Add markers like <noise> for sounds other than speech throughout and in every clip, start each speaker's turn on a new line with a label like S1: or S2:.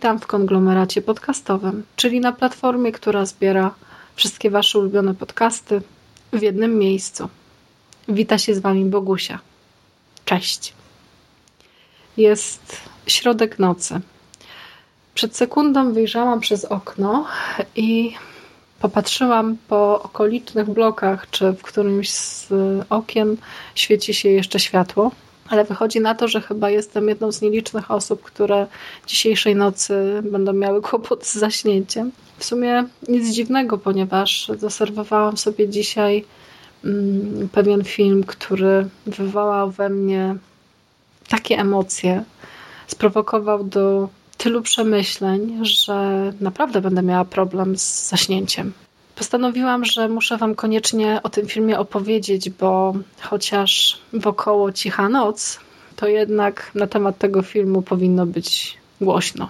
S1: Witam w konglomeracie podcastowym, czyli na platformie, która zbiera wszystkie Wasze ulubione podcasty w jednym miejscu. Wita się z Wami Bogusia. Cześć. Jest środek nocy. Przed sekundą wyjrzałam przez okno i popatrzyłam po okolicznych blokach, czy w którymś z okien świeci się jeszcze światło ale wychodzi na to, że chyba jestem jedną z nielicznych osób, które dzisiejszej nocy będą miały kłopot z zaśnięciem. W sumie nic dziwnego, ponieważ zaserwowałam sobie dzisiaj mm, pewien film, który wywołał we mnie takie emocje, sprowokował do tylu przemyśleń, że naprawdę będę miała problem z zaśnięciem. Postanowiłam, że muszę Wam koniecznie o tym filmie opowiedzieć, bo chociaż wokoło cicha noc, to jednak na temat tego filmu powinno być głośno.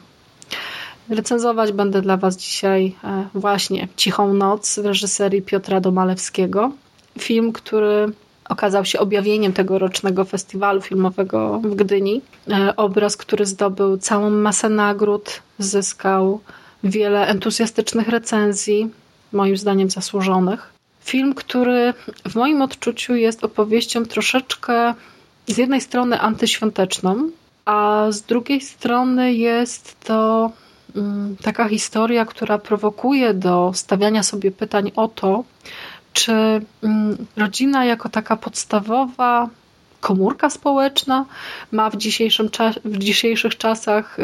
S1: Recenzować będę dla Was dzisiaj e, właśnie Cichą Noc w reżyserii Piotra Domalewskiego. Film, który okazał się objawieniem tegorocznego festiwalu filmowego w Gdyni. E, obraz, który zdobył całą masę nagród, zyskał wiele entuzjastycznych recenzji, moim zdaniem zasłużonych. Film, który w moim odczuciu jest opowieścią troszeczkę z jednej strony antyświąteczną, a z drugiej strony jest to mm, taka historia, która prowokuje do stawiania sobie pytań o to, czy mm, rodzina jako taka podstawowa komórka społeczna ma w, dzisiejszym w dzisiejszych czasach y,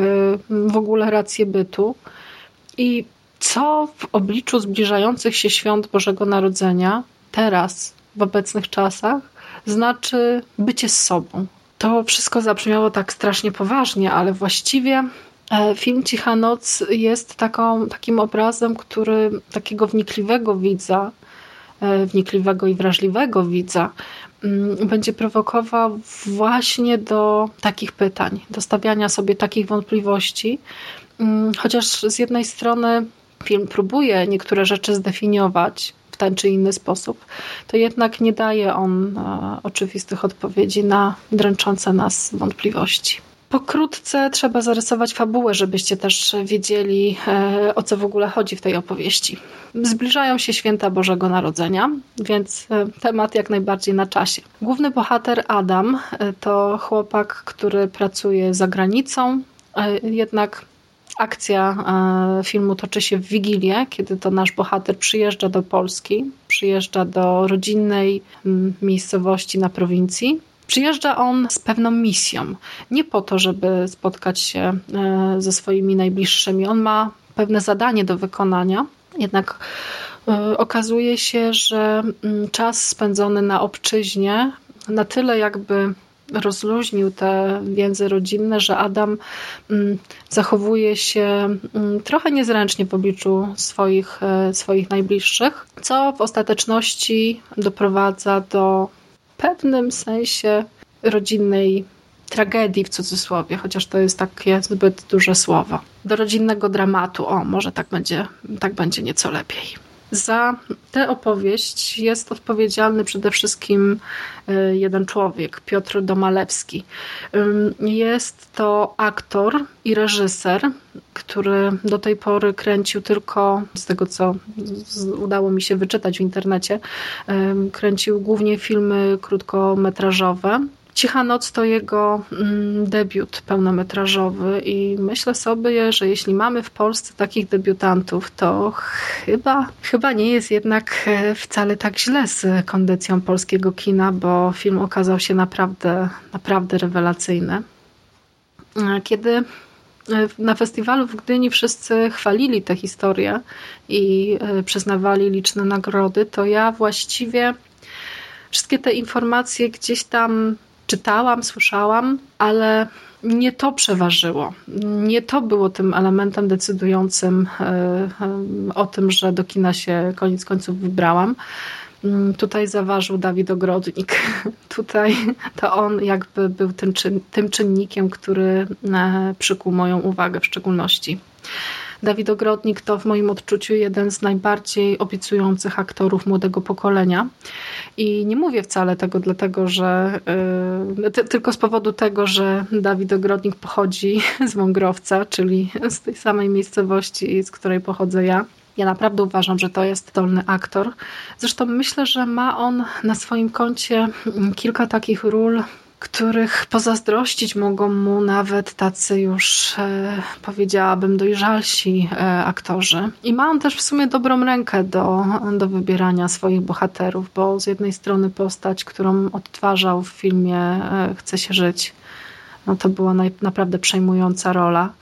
S1: w ogóle rację bytu. I co w obliczu zbliżających się świąt Bożego Narodzenia, teraz, w obecnych czasach, znaczy bycie z sobą. To wszystko zabrzmiało tak strasznie poważnie, ale właściwie e, film Cicha Noc jest taką, takim obrazem, który takiego wnikliwego widza, e, wnikliwego i wrażliwego widza, mm, będzie prowokował właśnie do takich pytań, do stawiania sobie takich wątpliwości. Mm, chociaż z jednej strony film próbuje niektóre rzeczy zdefiniować w ten czy inny sposób, to jednak nie daje on e, oczywistych odpowiedzi na dręczące nas wątpliwości. Pokrótce trzeba zarysować fabułę, żebyście też wiedzieli, e, o co w ogóle chodzi w tej opowieści. Zbliżają się święta Bożego Narodzenia, więc e, temat jak najbardziej na czasie. Główny bohater Adam to chłopak, który pracuje za granicą, jednak Akcja e, filmu toczy się w Wigilię, kiedy to nasz bohater przyjeżdża do Polski, przyjeżdża do rodzinnej miejscowości na prowincji. Przyjeżdża on z pewną misją. Nie po to, żeby spotkać się e, ze swoimi najbliższymi. On ma pewne zadanie do wykonania, jednak e, okazuje się, że czas spędzony na obczyźnie na tyle jakby rozluźnił te więzy rodzinne, że Adam mm, zachowuje się mm, trochę niezręcznie w obliczu swoich, e, swoich najbliższych, co w ostateczności doprowadza do pewnym sensie rodzinnej tragedii w cudzysłowie, chociaż to jest takie zbyt duże słowo. Do rodzinnego dramatu, o może tak będzie, tak będzie nieco lepiej. Za tę opowieść jest odpowiedzialny przede wszystkim y, jeden człowiek, Piotr Domalewski. Jest to aktor i reżyser, który do tej pory kręcił tylko, z tego co udało mi się wyczytać w internecie, kręcił głównie filmy krótkometrażowe. Cicha Noc to jego mm, debiut pełnometrażowy i myślę sobie, że jeśli mamy w Polsce takich debiutantów, to chyba, chyba nie jest jednak e, wcale tak źle z kondycją polskiego kina, bo film okazał się naprawdę, naprawdę rewelacyjny. E, kiedy e, na festiwalu w Gdyni wszyscy chwalili tę historię i przyznawali liczne nagrody, to ja właściwie wszystkie te informacje gdzieś tam czytałam, słyszałam, ale nie to przeważyło. Nie to było tym elementem decydującym o tym, że do kina się koniec końców wybrałam. Mm, tutaj zaważył Dawid Ogrodnik. <laughs> Tutaj to on jakby był tym, tym czynnikiem, który e, przykuł moją uwagę w szczególności. Dawid Ogrodnik to w moim odczuciu jeden z najbardziej obiecujących aktorów młodego pokolenia. I nie mówię wcale tego dlatego, że yy, tylko z powodu tego, że Dawid Ogrodnik pochodzi z Wągrowca, czyli z tej samej miejscowości, z której pochodzę ja. Ja naprawdę uważam, że to jest dolny aktor. Zresztą myślę, że ma on na swoim koncie kilka takich ról, których pozazdrościć mogą mu nawet tacy już, e, powiedziałabym, dojrzalsi e, aktorzy. I ma on też w sumie dobrą rękę do, do wybierania swoich bohaterów, bo z jednej strony postać, którą odtwarzał w filmie e, Chce się żyć, no to była naj, naprawdę przejmująca rola.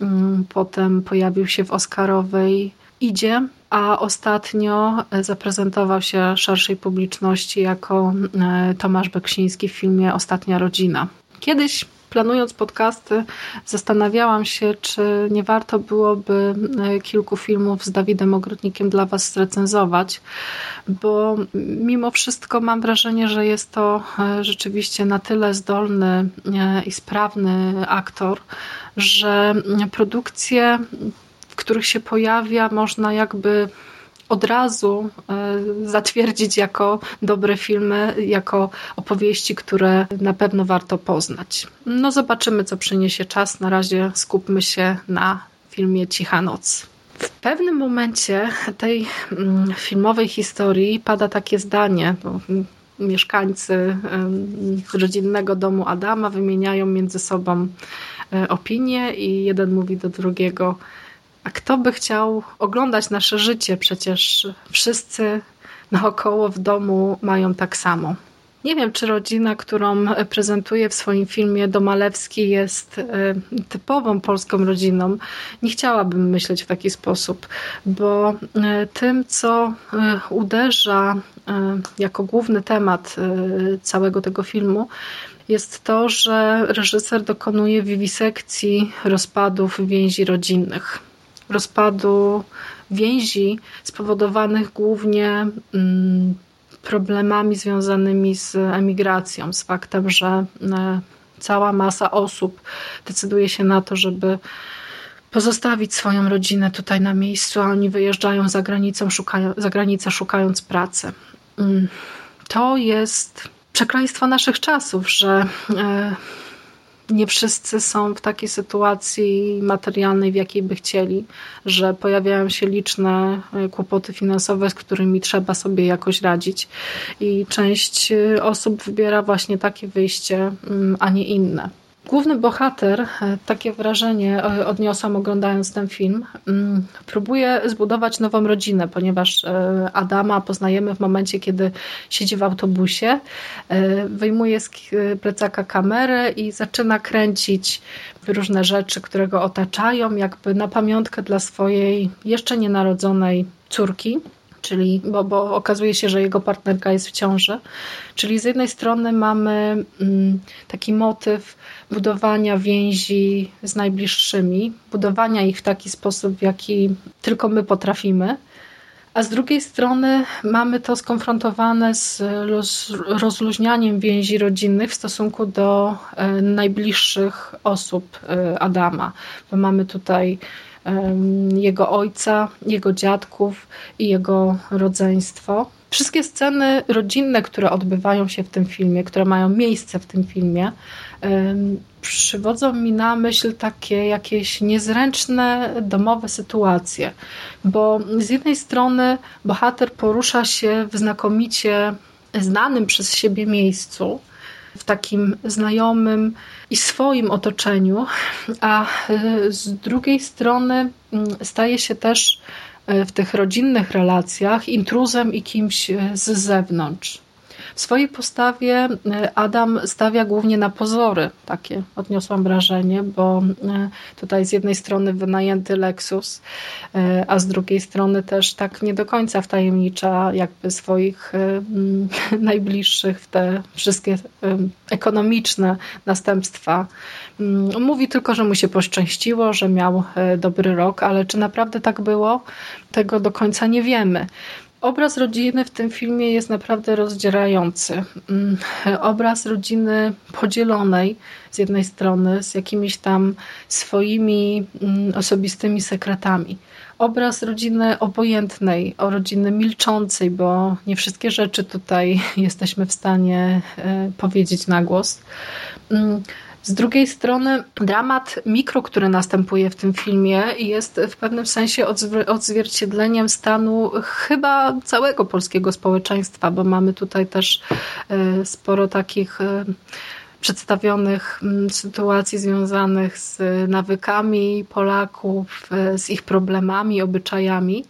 S1: Mm, potem pojawił się w Oscarowej idzie, a ostatnio zaprezentował się szerszej publiczności jako e, Tomasz Beksiński w filmie Ostatnia Rodzina. Kiedyś planując podcasty, zastanawiałam się, czy nie warto byłoby e, kilku filmów z Dawidem Ogrodnikiem dla Was zrecenzować, bo mimo wszystko mam wrażenie, że jest to e, rzeczywiście na tyle zdolny i sprawny aktor, że produkcje których się pojawia, można jakby od razu e, zatwierdzić jako dobre filmy, jako opowieści, które na pewno warto poznać. No zobaczymy, co przyniesie czas. Na razie skupmy się na filmie Cicha Noc. W pewnym momencie tej mm, filmowej historii pada takie zdanie, mieszkańcy rodzinnego domu Adama wymieniają między sobą e, opinie i jeden mówi do drugiego – a kto by chciał oglądać nasze życie? Przecież wszyscy naokoło w domu mają tak samo. Nie wiem, czy rodzina, którą prezentuje w swoim filmie Domalewski jest e, typową polską rodziną. Nie chciałabym myśleć w taki sposób, bo e, tym, co e, uderza jako główny temat całego tego filmu, jest to, że reżyser dokonuje wiwisekcji rozpadów więzi rodzinnych rozpadu więzi spowodowanych głównie mm, problemami związanymi z emigracją, z faktem, że e, cała masa osób decyduje się na to, żeby pozostawić swoją rodzinę tutaj na miejscu, a oni wyjeżdżają za, granicą, szukają, za granicę szukając pracy. Mm, to jest przekleństwo naszych czasów, że e, nie wszyscy są w takiej sytuacji materialnej, w jakiej by chcieli, że pojawiają się liczne e, kłopoty finansowe, z którymi trzeba sobie jakoś radzić. I część e, osób wybiera właśnie takie wyjście, mm, a nie inne. Główny bohater, e, takie wrażenie e, odniosłam oglądając ten film, mm, próbuje zbudować nową rodzinę, ponieważ e, Adama poznajemy w momencie, kiedy siedzi w autobusie, wyjmuje z plecaka kamerę i zaczyna kręcić różne rzeczy, które go otaczają, jakby na pamiątkę dla swojej jeszcze nienarodzonej córki czyli, bo, bo okazuje się, że jego partnerka jest w ciąży. Czyli z jednej strony mamy mm, taki motyw budowania więzi z najbliższymi, budowania ich w taki sposób, w jaki tylko my potrafimy. A z drugiej strony mamy to skonfrontowane z rozluźnianiem więzi rodzinnych w stosunku do e, najbliższych osób e, Adama. Bo mamy tutaj jego ojca, jego dziadków i jego rodzeństwo. Wszystkie sceny rodzinne, które odbywają się w tym filmie, które mają miejsce w tym filmie, przywodzą mi na myśl takie jakieś niezręczne domowe sytuacje, bo z jednej strony bohater porusza się w znakomicie znanym przez siebie miejscu, w takim znajomym i swoim otoczeniu, a y, z drugiej strony mm, staje się też y, w tych rodzinnych relacjach intruzem i kimś y, z zewnątrz. W swojej postawie e, Adam stawia głównie na pozory, takie odniosłam wrażenie, bo e, tutaj z jednej strony wynajęty Lexus, e, a z drugiej strony też tak nie do końca wtajemnicza jakby swoich <laughs> najbliższych w te wszystkie ekonomiczne następstwa. Mm, mówi tylko, że mu się poszczęściło, że miał dobry rok, ale czy naprawdę tak było? Tego do końca nie wiemy. Obraz rodziny w tym filmie jest naprawdę rozdzierający. Mm, obraz rodziny podzielonej z jednej strony z jakimiś tam swoimi mm, osobistymi sekretami. Obraz rodziny obojętnej, o rodziny milczącej, bo nie wszystkie rzeczy tutaj <laughs> jesteśmy w stanie e, powiedzieć na głos. Z drugiej strony dramat mikro, który następuje w tym filmie jest w pewnym sensie odzwierciedleniem stanu chyba całego polskiego społeczeństwa, bo mamy tutaj też e, sporo takich e, przedstawionych sytuacji związanych z nawykami Polaków, e, z ich problemami, obyczajami.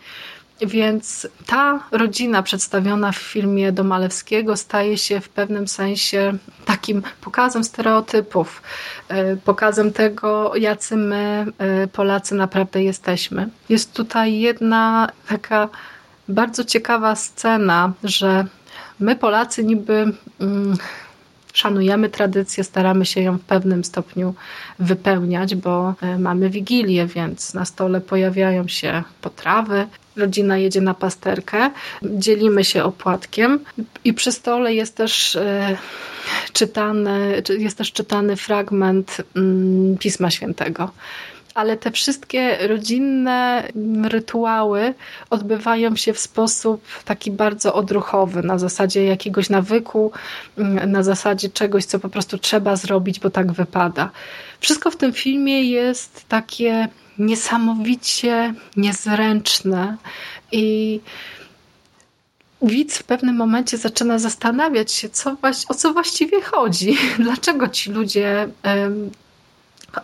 S1: Więc ta rodzina przedstawiona w filmie Domalewskiego staje się w pewnym sensie takim pokazem stereotypów, e, pokazem tego, jacy my, e, Polacy, naprawdę jesteśmy. Jest tutaj jedna taka bardzo ciekawa scena, że my, Polacy, niby. Mm, szanujemy tradycję, staramy się ją w pewnym stopniu wypełniać, bo e, mamy wigilię, więc na stole pojawiają się potrawy, rodzina jedzie na pasterkę, dzielimy się opłatkiem i przy stole jest też e, czytany, jest też czytany fragment mm, Pisma Świętego ale te wszystkie rodzinne rytuały odbywają się w sposób taki bardzo odruchowy, na zasadzie jakiegoś nawyku, mm, na zasadzie czegoś, co po prostu trzeba zrobić, bo tak wypada. Wszystko w tym filmie jest takie niesamowicie niezręczne i widz w pewnym momencie zaczyna zastanawiać się, co, o co właściwie chodzi. <laughs> Dlaczego ci ludzie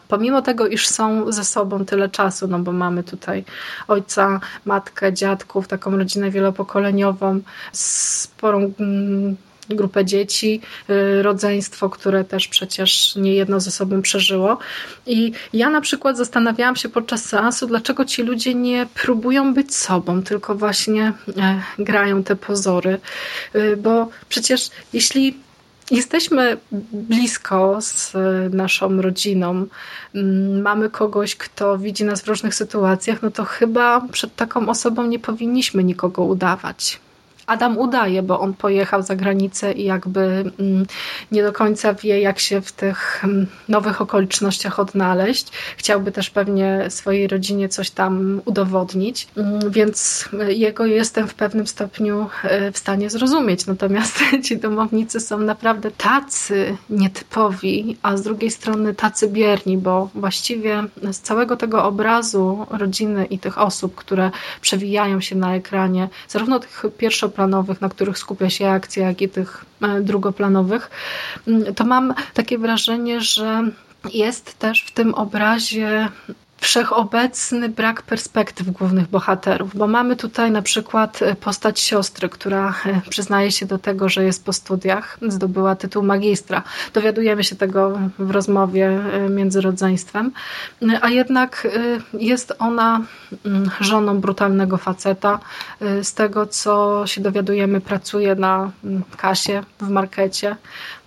S1: pomimo tego, iż są ze sobą tyle czasu, no bo mamy tutaj ojca, matkę, dziadków, taką rodzinę wielopokoleniową, sporą mm, grupę dzieci, y, rodzeństwo, które też przecież nie jedno ze sobą przeżyło. I ja na przykład zastanawiałam się podczas seansu, dlaczego ci ludzie nie próbują być sobą, tylko właśnie e, grają te pozory. Y, bo przecież jeśli jesteśmy blisko z naszą rodziną, mm, mamy kogoś, kto widzi nas w różnych sytuacjach, no to chyba przed taką osobą nie powinniśmy nikogo udawać. Adam udaje, bo on pojechał za granicę i jakby mm, nie do końca wie, jak się w tych mm, nowych okolicznościach odnaleźć. Chciałby też pewnie swojej rodzinie coś tam udowodnić, mm, więc jego jestem w pewnym stopniu e, w stanie zrozumieć. Natomiast <laughs> ci domownicy są naprawdę tacy nietypowi, a z drugiej strony tacy bierni, bo właściwie z całego tego obrazu rodziny i tych osób, które przewijają się na ekranie, zarówno tych pierwszoplanowych, pierwszoplanowych, na których skupia się akcja, jak i tych e, drugoplanowych, mm, to mam takie wrażenie, że jest też w tym obrazie wszechobecny brak perspektyw głównych bohaterów, bo mamy tutaj na przykład e, postać siostry, która e, przyznaje się do tego, że jest po studiach, zdobyła tytuł magistra. Dowiadujemy się tego w rozmowie e, między rodzeństwem, a jednak jest ona mm, żoną brutalnego faceta. Z tego, co się dowiadujemy, pracuje na mm, kasie w markecie,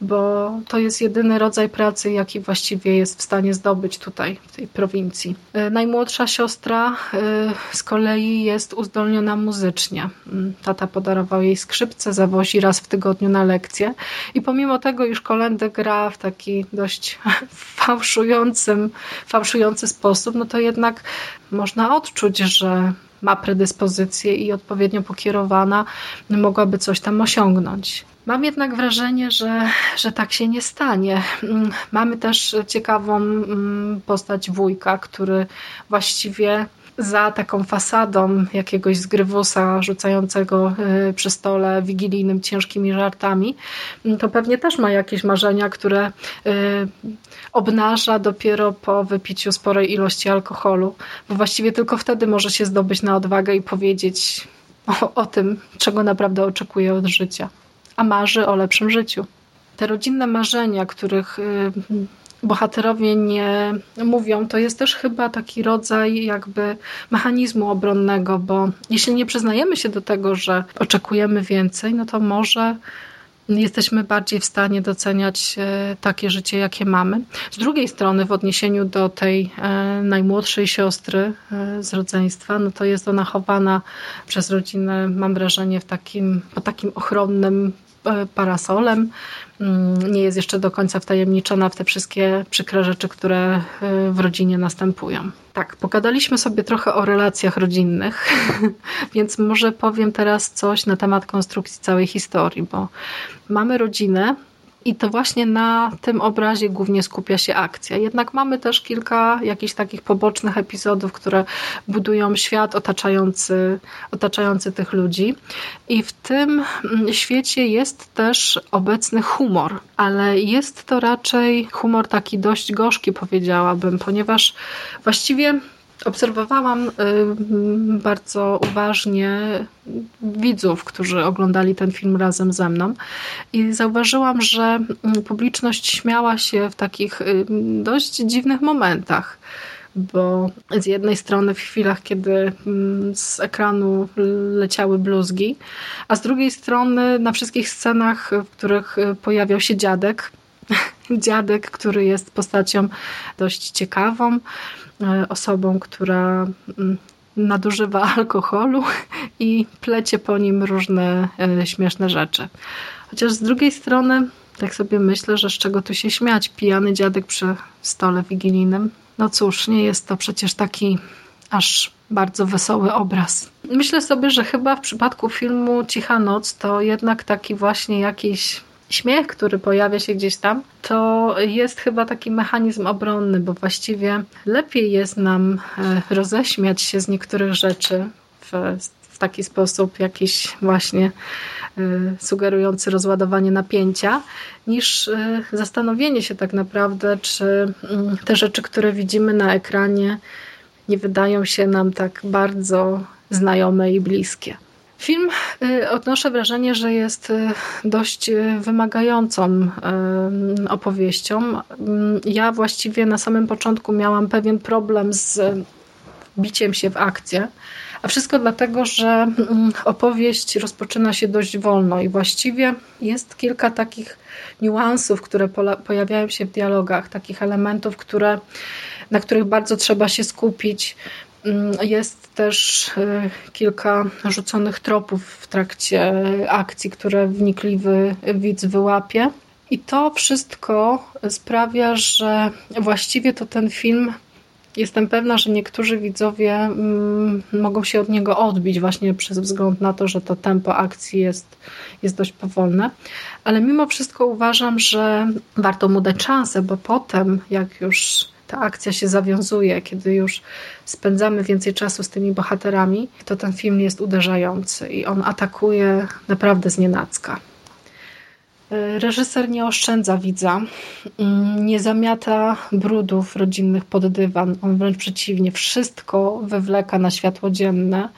S1: bo to jest jedyny rodzaj pracy, jaki właściwie jest w stanie zdobyć tutaj, w tej prowincji. E, najmłodsza siostra e, z kolei jest uzdolniona muzycznie. Mm, tata podarował jej skrzypce, zawozi raz w tygodniu na lekcję i pomimo tego, iż kolendę gra w taki dość <laughs> fałszujący sposób, no to jednak można odczuć, że ma predyspozycję i odpowiednio pokierowana mogłaby coś tam osiągnąć. Mam jednak wrażenie, że, że tak się nie stanie. Mm, mamy też ciekawą mm, postać wujka, który właściwie za taką fasadą jakiegoś zgrywusa rzucającego y, przy stole wigilijnym ciężkimi żartami, mm, to pewnie też ma jakieś marzenia, które y, obnaża dopiero po wypiciu sporej ilości alkoholu, bo właściwie tylko wtedy może się zdobyć na odwagę i powiedzieć o, o tym, czego naprawdę oczekuje od życia. a marzy o lepszym życiu. Te rodzinne marzenia, których y, bohaterowie nie mówią, to jest też chyba taki rodzaj jakby mechanizmu obronnego, bo jeśli nie przyznajemy się do tego, że oczekujemy więcej, no to może jesteśmy bardziej w stanie doceniać e, takie życie, jakie mamy. Z drugiej strony, w odniesieniu do tej e, najmłodszej siostry e, z rodzeństwa, no to jest ona chowana przez rodzinę, mam wrażenie, w takim, pod takim ochronnym parasolem. Mm, nie jest jeszcze do końca wtajemniczona w te wszystkie przykre rzeczy, które w rodzinie następują. Tak, pogadaliśmy sobie trochę o relacjach rodzinnych, <laughs> więc może powiem teraz coś na temat konstrukcji całej historii, bo mamy rodzinę, i to właśnie na tym obrazie głównie skupia się akcja. Jednak mamy też kilka jakichś takich pobocznych epizodów, które budują świat otaczający, otaczający tych ludzi. I w tym mm, świecie jest też obecny humor, ale jest to raczej humor taki dość gorzki, powiedziałabym, ponieważ właściwie Obserwowałam y, bardzo uważnie widzów, którzy oglądali ten film razem ze mną i zauważyłam, że publiczność śmiała się w takich y, dość dziwnych momentach bo z jednej strony w chwilach, kiedy z ekranu leciały bluzgi, a z drugiej strony na wszystkich scenach, w których y, pojawiał się dziadek, <laughs> dziadek, który jest postacią dość ciekawą, osobą, która mm, nadużywa alkoholu <laughs> i plecie po nim różne e, śmieszne rzeczy. Chociaż z drugiej strony, tak sobie myślę, że z czego tu się śmiać? Pijany dziadek przy stole wigilijnym. No cóż, nie jest to przecież taki aż bardzo wesoły obraz. Myślę sobie, że chyba w przypadku filmu Cicha Noc to jednak taki właśnie jakiś śmiech, który pojawia się gdzieś tam, to jest chyba taki mechanizm obronny, bo właściwie lepiej jest nam e, roześmiać się z niektórych rzeczy w, w taki sposób jakiś właśnie e, sugerujący rozładowanie napięcia, niż e, zastanowienie się tak naprawdę, czy mm, te rzeczy, które widzimy na ekranie, nie wydają się nam tak bardzo znajome i bliskie. Film y, odnoszę wrażenie, że jest y, dość y, wymagającą opowieścią. Mm, ja właściwie na samym początku miałam pewien problem z biciem się w akcję, a wszystko dlatego, że mm, opowieść rozpoczyna się dość wolno i właściwie jest kilka takich niuansów, które pojawiają się w dialogach, takich elementów, które, na których bardzo trzeba się skupić. Mm, jest też y, kilka rzuconych tropów w trakcie akcji, które wnikliwy widz wyłapie. I to wszystko sprawia, że właściwie to ten film Jestem pewna, że niektórzy widzowie mm, mogą się od niego odbić właśnie przez wzgląd na to, że to tempo akcji jest, jest dość powolne. Ale mimo wszystko uważam, że warto mu dać szansę, bo potem, jak już ta akcja się zawiązuje, kiedy już spędzamy więcej czasu z tymi bohaterami, to ten film jest uderzający i on atakuje naprawdę z nienacka. E, reżyser nie oszczędza widza, mm, nie zamiata brudów rodzinnych pod dywan, on wręcz przeciwnie, wszystko wywleka na światło dzienne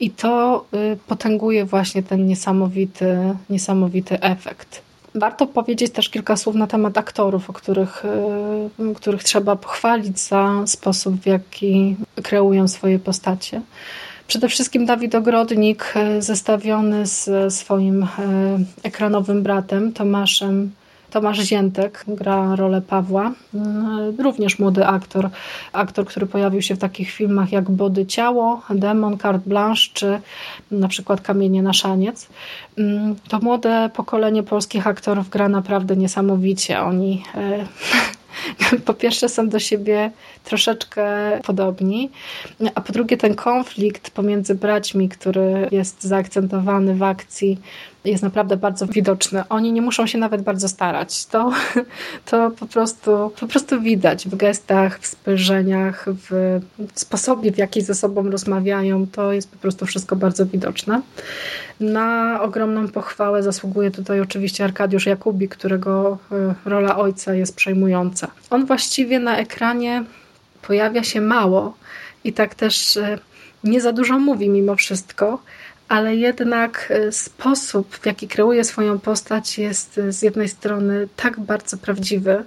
S1: i to y, potęguje właśnie ten niesamowity, niesamowity efekt. Warto powiedzieć też kilka słów na temat aktorów, o których, y, których trzeba pochwalić za sposób, w jaki kreują swoje postacie. Przede wszystkim Dawid Ogrodnik, y, zestawiony z swoim y, ekranowym bratem Tomaszem Tomasz Ziętek gra rolę Pawła, mm, również młody aktor, aktor, który pojawił się w takich filmach jak Body Ciało, Demon, Carte Blanche czy na przykład Kamienie na szaniec. Mm, to młode pokolenie polskich aktorów gra naprawdę niesamowicie. Oni e, <laughs> po pierwsze są do siebie troszeczkę podobni, a po drugie ten konflikt pomiędzy braćmi, który jest zaakcentowany w akcji, jest naprawdę bardzo widoczny. Oni nie muszą się nawet bardzo starać. To, <laughs> to po, prostu, po prostu widać w gestach, w spojrzeniach, w sposobie, w jaki ze sobą rozmawiają. To jest po prostu wszystko bardzo widoczne. Na ogromną pochwałę zasługuje tutaj oczywiście Arkadiusz Jakubi, którego e, rola ojca jest przejmująca. On właściwie na ekranie pojawia się mało i tak też e, nie za dużo mówi mimo wszystko, ale jednak e, sposób, w jaki kreuje swoją postać, jest z jednej strony tak bardzo prawdziwy.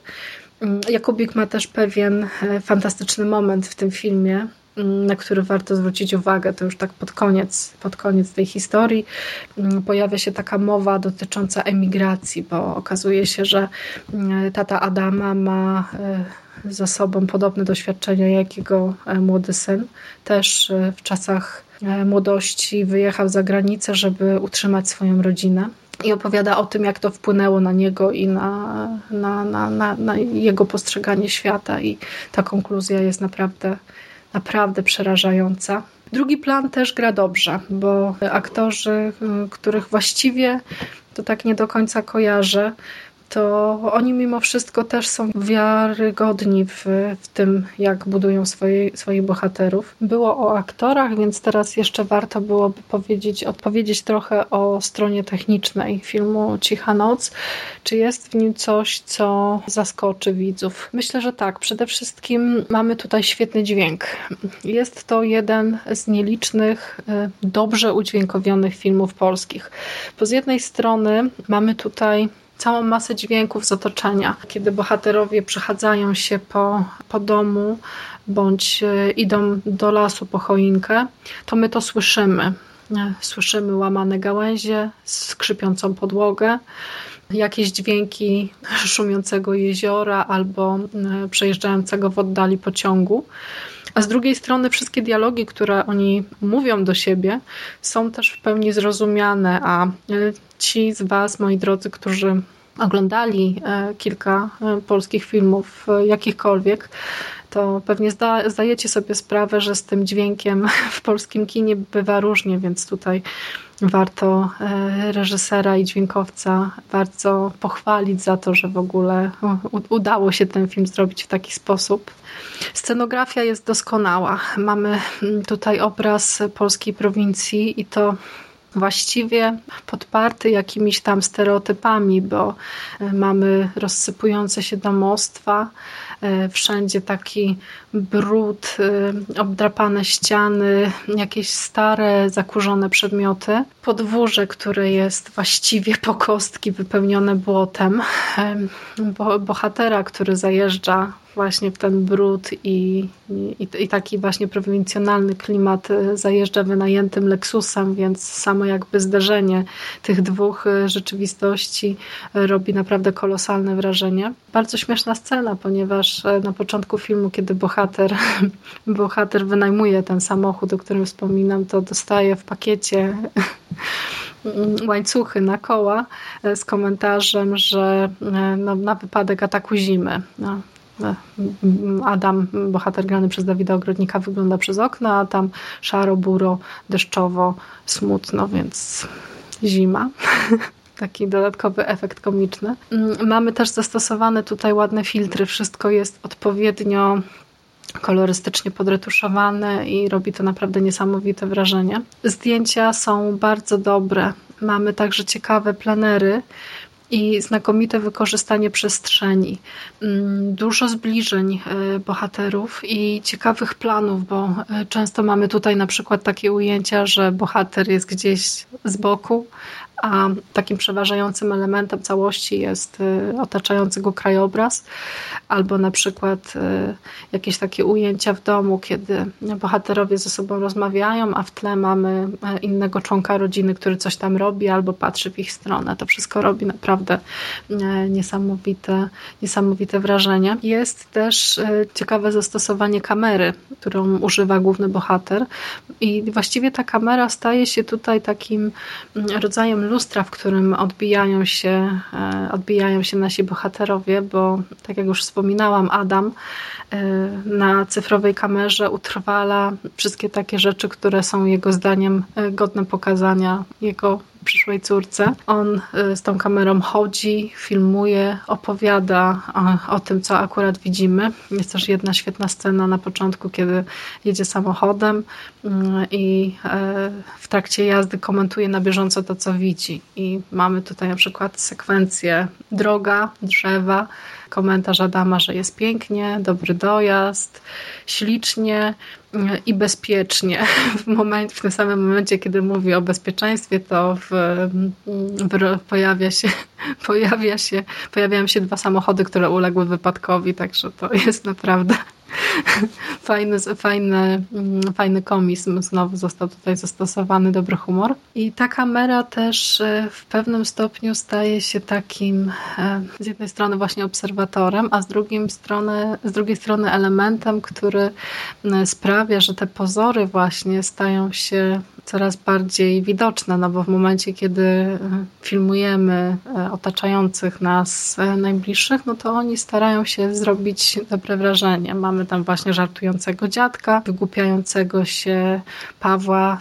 S1: Mm, Jakubik ma też pewien fantastyczny moment w tym filmie, mm, na który warto zwrócić uwagę. To już tak pod koniec, pod koniec tej historii mm, pojawia się taka mowa dotycząca emigracji, bo okazuje się, że tata Adama ma za sobą podobne doświadczenia jak jego e, młody syn. Też e, w czasach e, młodości wyjechał za granicę, żeby utrzymać swoją rodzinę. I opowiada o tym, jak to wpłynęło na niego i na, na, na, na, na jego postrzeganie świata. I ta konkluzja jest naprawdę, naprawdę przerażająca. Drugi plan też gra dobrze, bo aktorzy, których właściwie to tak nie do końca kojarzę, to oni mimo wszystko też są wiarygodni w, w tym, jak budują swoje, swoich bohaterów. Było o aktorach, więc teraz jeszcze warto byłoby powiedzieć, odpowiedzieć trochę o stronie technicznej filmu Cicha Noc. Czy jest w nim coś, co zaskoczy widzów? Myślę, że tak. Przede wszystkim mamy tutaj świetny dźwięk. Jest to jeden z nielicznych, y, dobrze udźwiękowionych filmów polskich. Bo z jednej strony mamy tutaj całą masę dźwięków z otoczenia. Kiedy bohaterowie przechadzają się po, po domu bądź e, idą do lasu po choinkę, to my to słyszymy. E, słyszymy łamane gałęzie, skrzypiącą podłogę, jakieś dźwięki <laughs> szumiącego jeziora albo e, przejeżdżającego w oddali pociągu. A z drugiej strony wszystkie dialogi, które oni mówią do siebie, są też w pełni zrozumiane, a ci z Was, moi drodzy, którzy oglądali e, kilka e, polskich filmów, e, jakichkolwiek, to pewnie zda, zdajecie sobie sprawę, że z tym dźwiękiem <laughs> w polskim kinie bywa różnie, więc tutaj warto reżysera i dźwiękowca bardzo pochwalić za to, że w ogóle udało się ten film zrobić w taki sposób. Scenografia jest doskonała. Mamy mm, tutaj obraz polskiej prowincji i to właściwie podparty jakimiś tam stereotypami, bo e, mamy rozsypujące się domostwa, e, wszędzie taki brud, e, obdrapane ściany, jakieś stare, zakurzone przedmioty. Podwórze, które jest właściwie po kostki wypełnione błotem. Bohatera, który zajeżdża właśnie w ten brud i, i, i, taki właśnie prowincjonalny klimat e, zajeżdża wynajętym Lexusem, więc samo jakby zderzenie tych dwóch e, rzeczywistości e, robi naprawdę kolosalne wrażenie. Bardzo śmieszna scena, ponieważ na początku filmu, kiedy bohater, <laughs> bohater wynajmuje ten samochód, o którym wspominam, to dostaje w pakiecie łańcuchy na koła z komentarzem, że no, na wypadek ataku zimy. No, Adam, bohater grany przez Dawida Ogrodnika, wygląda przez okno, a tam szaro, buro, deszczowo, smutno, więc zima. <laughs> Taki dodatkowy efekt komiczny. Mamy też zastosowane tutaj ładne filtry. Wszystko jest odpowiednio kolorystycznie podretuszowane i robi to naprawdę niesamowite wrażenie. Zdjęcia są bardzo dobre. Mamy także ciekawe plenery, i znakomite wykorzystanie przestrzeni. Mm, dużo zbliżeń e, bohaterów i ciekawych planów, bo e, często mamy tutaj na przykład takie ujęcia, że bohater jest gdzieś z boku, a takim przeważającym elementem całości jest y, otaczający go krajobraz, albo na przykład y, jakieś takie ujęcia w domu, kiedy bohaterowie ze sobą rozmawiają, a w tle mamy e, innego członka rodziny, który coś tam robi albo patrzy w ich stronę. To wszystko robi naprawdę e, niesamowite, niesamowite wrażenie. Jest też e, ciekawe zastosowanie kamery, którą używa główny bohater i właściwie ta kamera staje się tutaj takim mm, rodzajem lustra, w którym odbijają się, e, odbijają się nasi bohaterowie, bo tak jak już wspominałam, Adam e, na cyfrowej kamerze utrwala wszystkie takie rzeczy, które są jego zdaniem e, godne pokazania jego przyszłej córce. On y, z tą kamerą chodzi, filmuje, opowiada o, tym, co akurat widzimy. Jest też jedna świetna scena na początku, kiedy jedzie samochodem y, i e, w trakcie jazdy komentuje na bieżąco to, co widzi. I mamy tutaj na przykład sekwencję droga, drzewa, komentarz Adama, że jest pięknie, dobry dojazd, ślicznie i bezpiecznie. W, moment, w tym samym momencie, kiedy mówi o bezpieczeństwie, to w, w, pojawia się, <laughs> pojawia się, pojawiają się dwa samochody, które uległy wypadkowi, także to jest naprawdę <laughs> fajny, fajny, fajny komizm znowu został tutaj zastosowany, dobry humor. I ta kamera też e, w pewnym stopniu staje się takim e, z jednej strony właśnie obserwatorem, a z drugiej strony, z drugiej strony elementem, który sprawia, że te pozory właśnie stają się coraz bardziej widoczne, no bo w momencie, kiedy e, filmujemy otaczających nas najbliższych, no to oni starają się zrobić dobre wrażenie. Mamy tam właśnie żartującego dziadka, wygłupiającego się Pawła,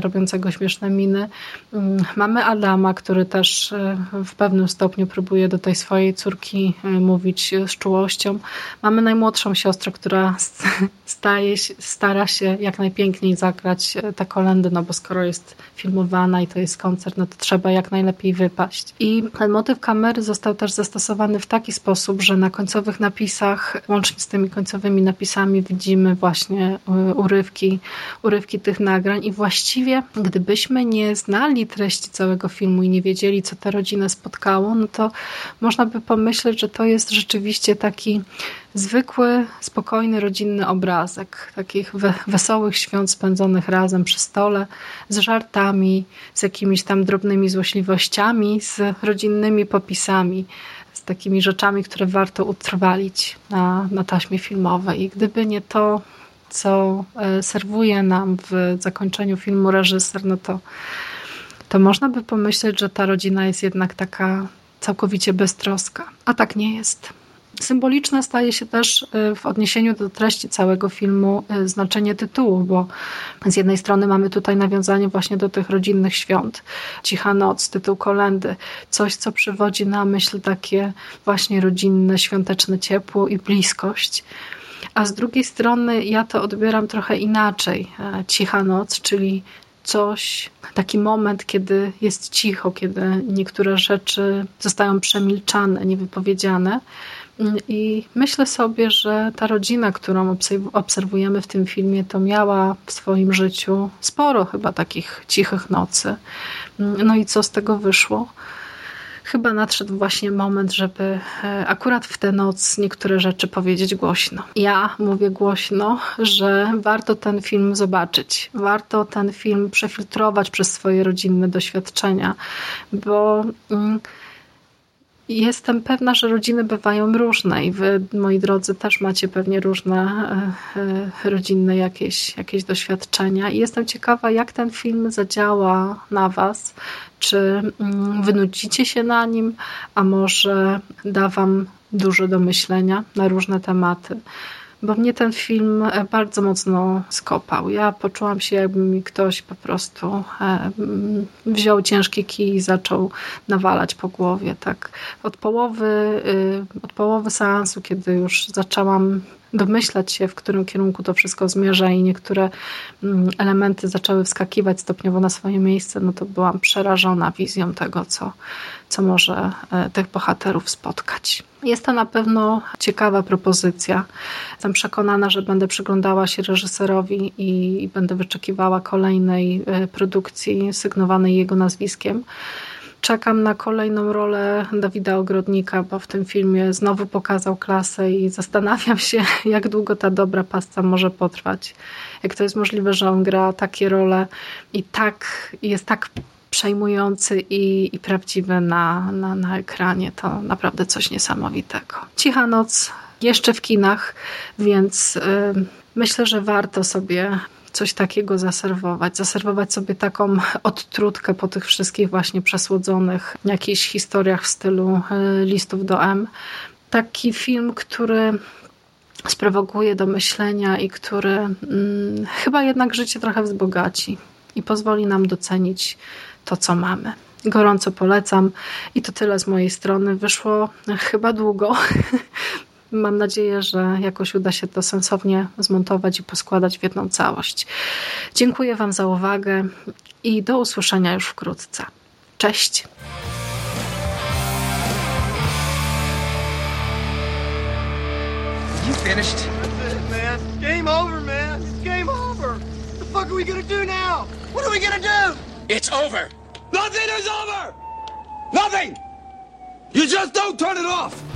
S1: robiącego śmieszne miny. Mm, mamy Adama, który też e, w pewnym stopniu próbuje do tej swojej córki e, mówić z czułością. Mamy najmłodszą siostrę, która <laughs> staje, stara się jak najpiękniej zagrać e, te kolendy, no bo skoro jest filmowana i to jest koncert, no to trzeba jak najlepiej wypaść. I ten motyw kamery został też zastosowany w taki sposób, że na końcowych napisach, łącznie z tymi końcowymi napisami widzimy właśnie urywki, urywki tych nagrań. I właściwie gdybyśmy nie znali treści całego filmu i nie wiedzieli, co tę rodzinę spotkało, no to można by pomyśleć, że to jest rzeczywiście taki zwykły, spokojny, rodzinny obrazek takich wesołych świąt spędzonych razem przy stole, z żartami, z jakimiś tam drobnymi złośliwościami, z rodzinnymi popisami z takimi rzeczami, które warto utrwalić na, na taśmie filmowej. I gdyby nie to, co e, serwuje nam w zakończeniu filmu reżyser, no to to można by pomyśleć, że ta rodzina jest jednak taka całkowicie beztroska, a tak nie jest. Symboliczne staje się też y, w odniesieniu do treści całego filmu y, znaczenie tytułu, bo z jednej strony mamy tutaj nawiązanie właśnie do tych rodzinnych świąt. Cicha noc, tytuł kolendy, coś co przywodzi na myśl takie właśnie rodzinne, świąteczne ciepło i bliskość. A z drugiej strony ja to odbieram trochę inaczej. E, cicha noc, czyli coś, taki moment, kiedy jest cicho, kiedy niektóre rzeczy zostają przemilczane, niewypowiedziane. I myślę sobie, że ta rodzina, którą obserwujemy w tym filmie, to miała w swoim życiu sporo chyba takich cichych nocy. No i co z tego wyszło? chyba nadszedł właśnie moment, żeby e, akurat w tę noc niektóre rzeczy powiedzieć głośno. Ja mówię głośno, że warto ten film zobaczyć. Warto ten film przefiltrować przez swoje rodzinne doświadczenia, bo. Mm, Jestem pewna, że rodziny bywają różne i wy, moi drodzy, też macie pewnie różne e, e, rodzinne jakieś, jakieś doświadczenia. I jestem ciekawa, jak ten film zadziała na was. Czy mm, wynudzicie się na nim, a może da wam dużo do myślenia na różne tematy bo mnie ten film e, bardzo mocno skopał. Ja poczułam się, jakby mi ktoś po prostu e, wziął ciężki kij i zaczął nawalać po głowie. Tak od połowy, y, od połowy seansu, kiedy już zaczęłam domyślać się, w którym kierunku to wszystko zmierza i niektóre mm, elementy zaczęły wskakiwać stopniowo na swoje miejsce, no to byłam przerażona wizją tego, co, co może e, tych bohaterów spotkać. Jest to na pewno ciekawa propozycja. Jestem przekonana, że będę przyglądała się reżyserowi i, będę wyczekiwała kolejnej e, produkcji sygnowanej jego nazwiskiem czekam na kolejną rolę Dawida Ogrodnika, bo w tym filmie znowu pokazał klasę i zastanawiam się, <laughs> jak długo ta dobra pasta może potrwać. Jak to jest możliwe, że on gra takie role i tak jest tak przejmujący i, i prawdziwy na, na, na ekranie. To naprawdę coś niesamowitego. Cicha noc jeszcze w kinach, więc yy, myślę, że warto sobie coś takiego zaserwować. Zaserwować sobie taką odtrutkę po tych wszystkich właśnie przesłodzonych jakichś historiach w stylu e, listów do M. Taki film, który sprowokuje do myślenia i który hmm, chyba jednak życie trochę wzbogaci i pozwoli nam docenić to, co mamy. Gorąco polecam i to tyle z mojej strony. Wyszło chyba długo, <laughs> Mam nadzieję, że jakoś uda się to sensownie zmontować i poskładać w jedną całość. Dziękuję Wam za uwagę i do usłyszenia już wkrótce. Cześć!
S2: finished?
S3: That's it, man. It's game over, man. It's game over. What the fuck are we gonna do now? What are we gonna do?
S2: It's over.
S4: Nothing is over! Nothing! You just don't turn it off!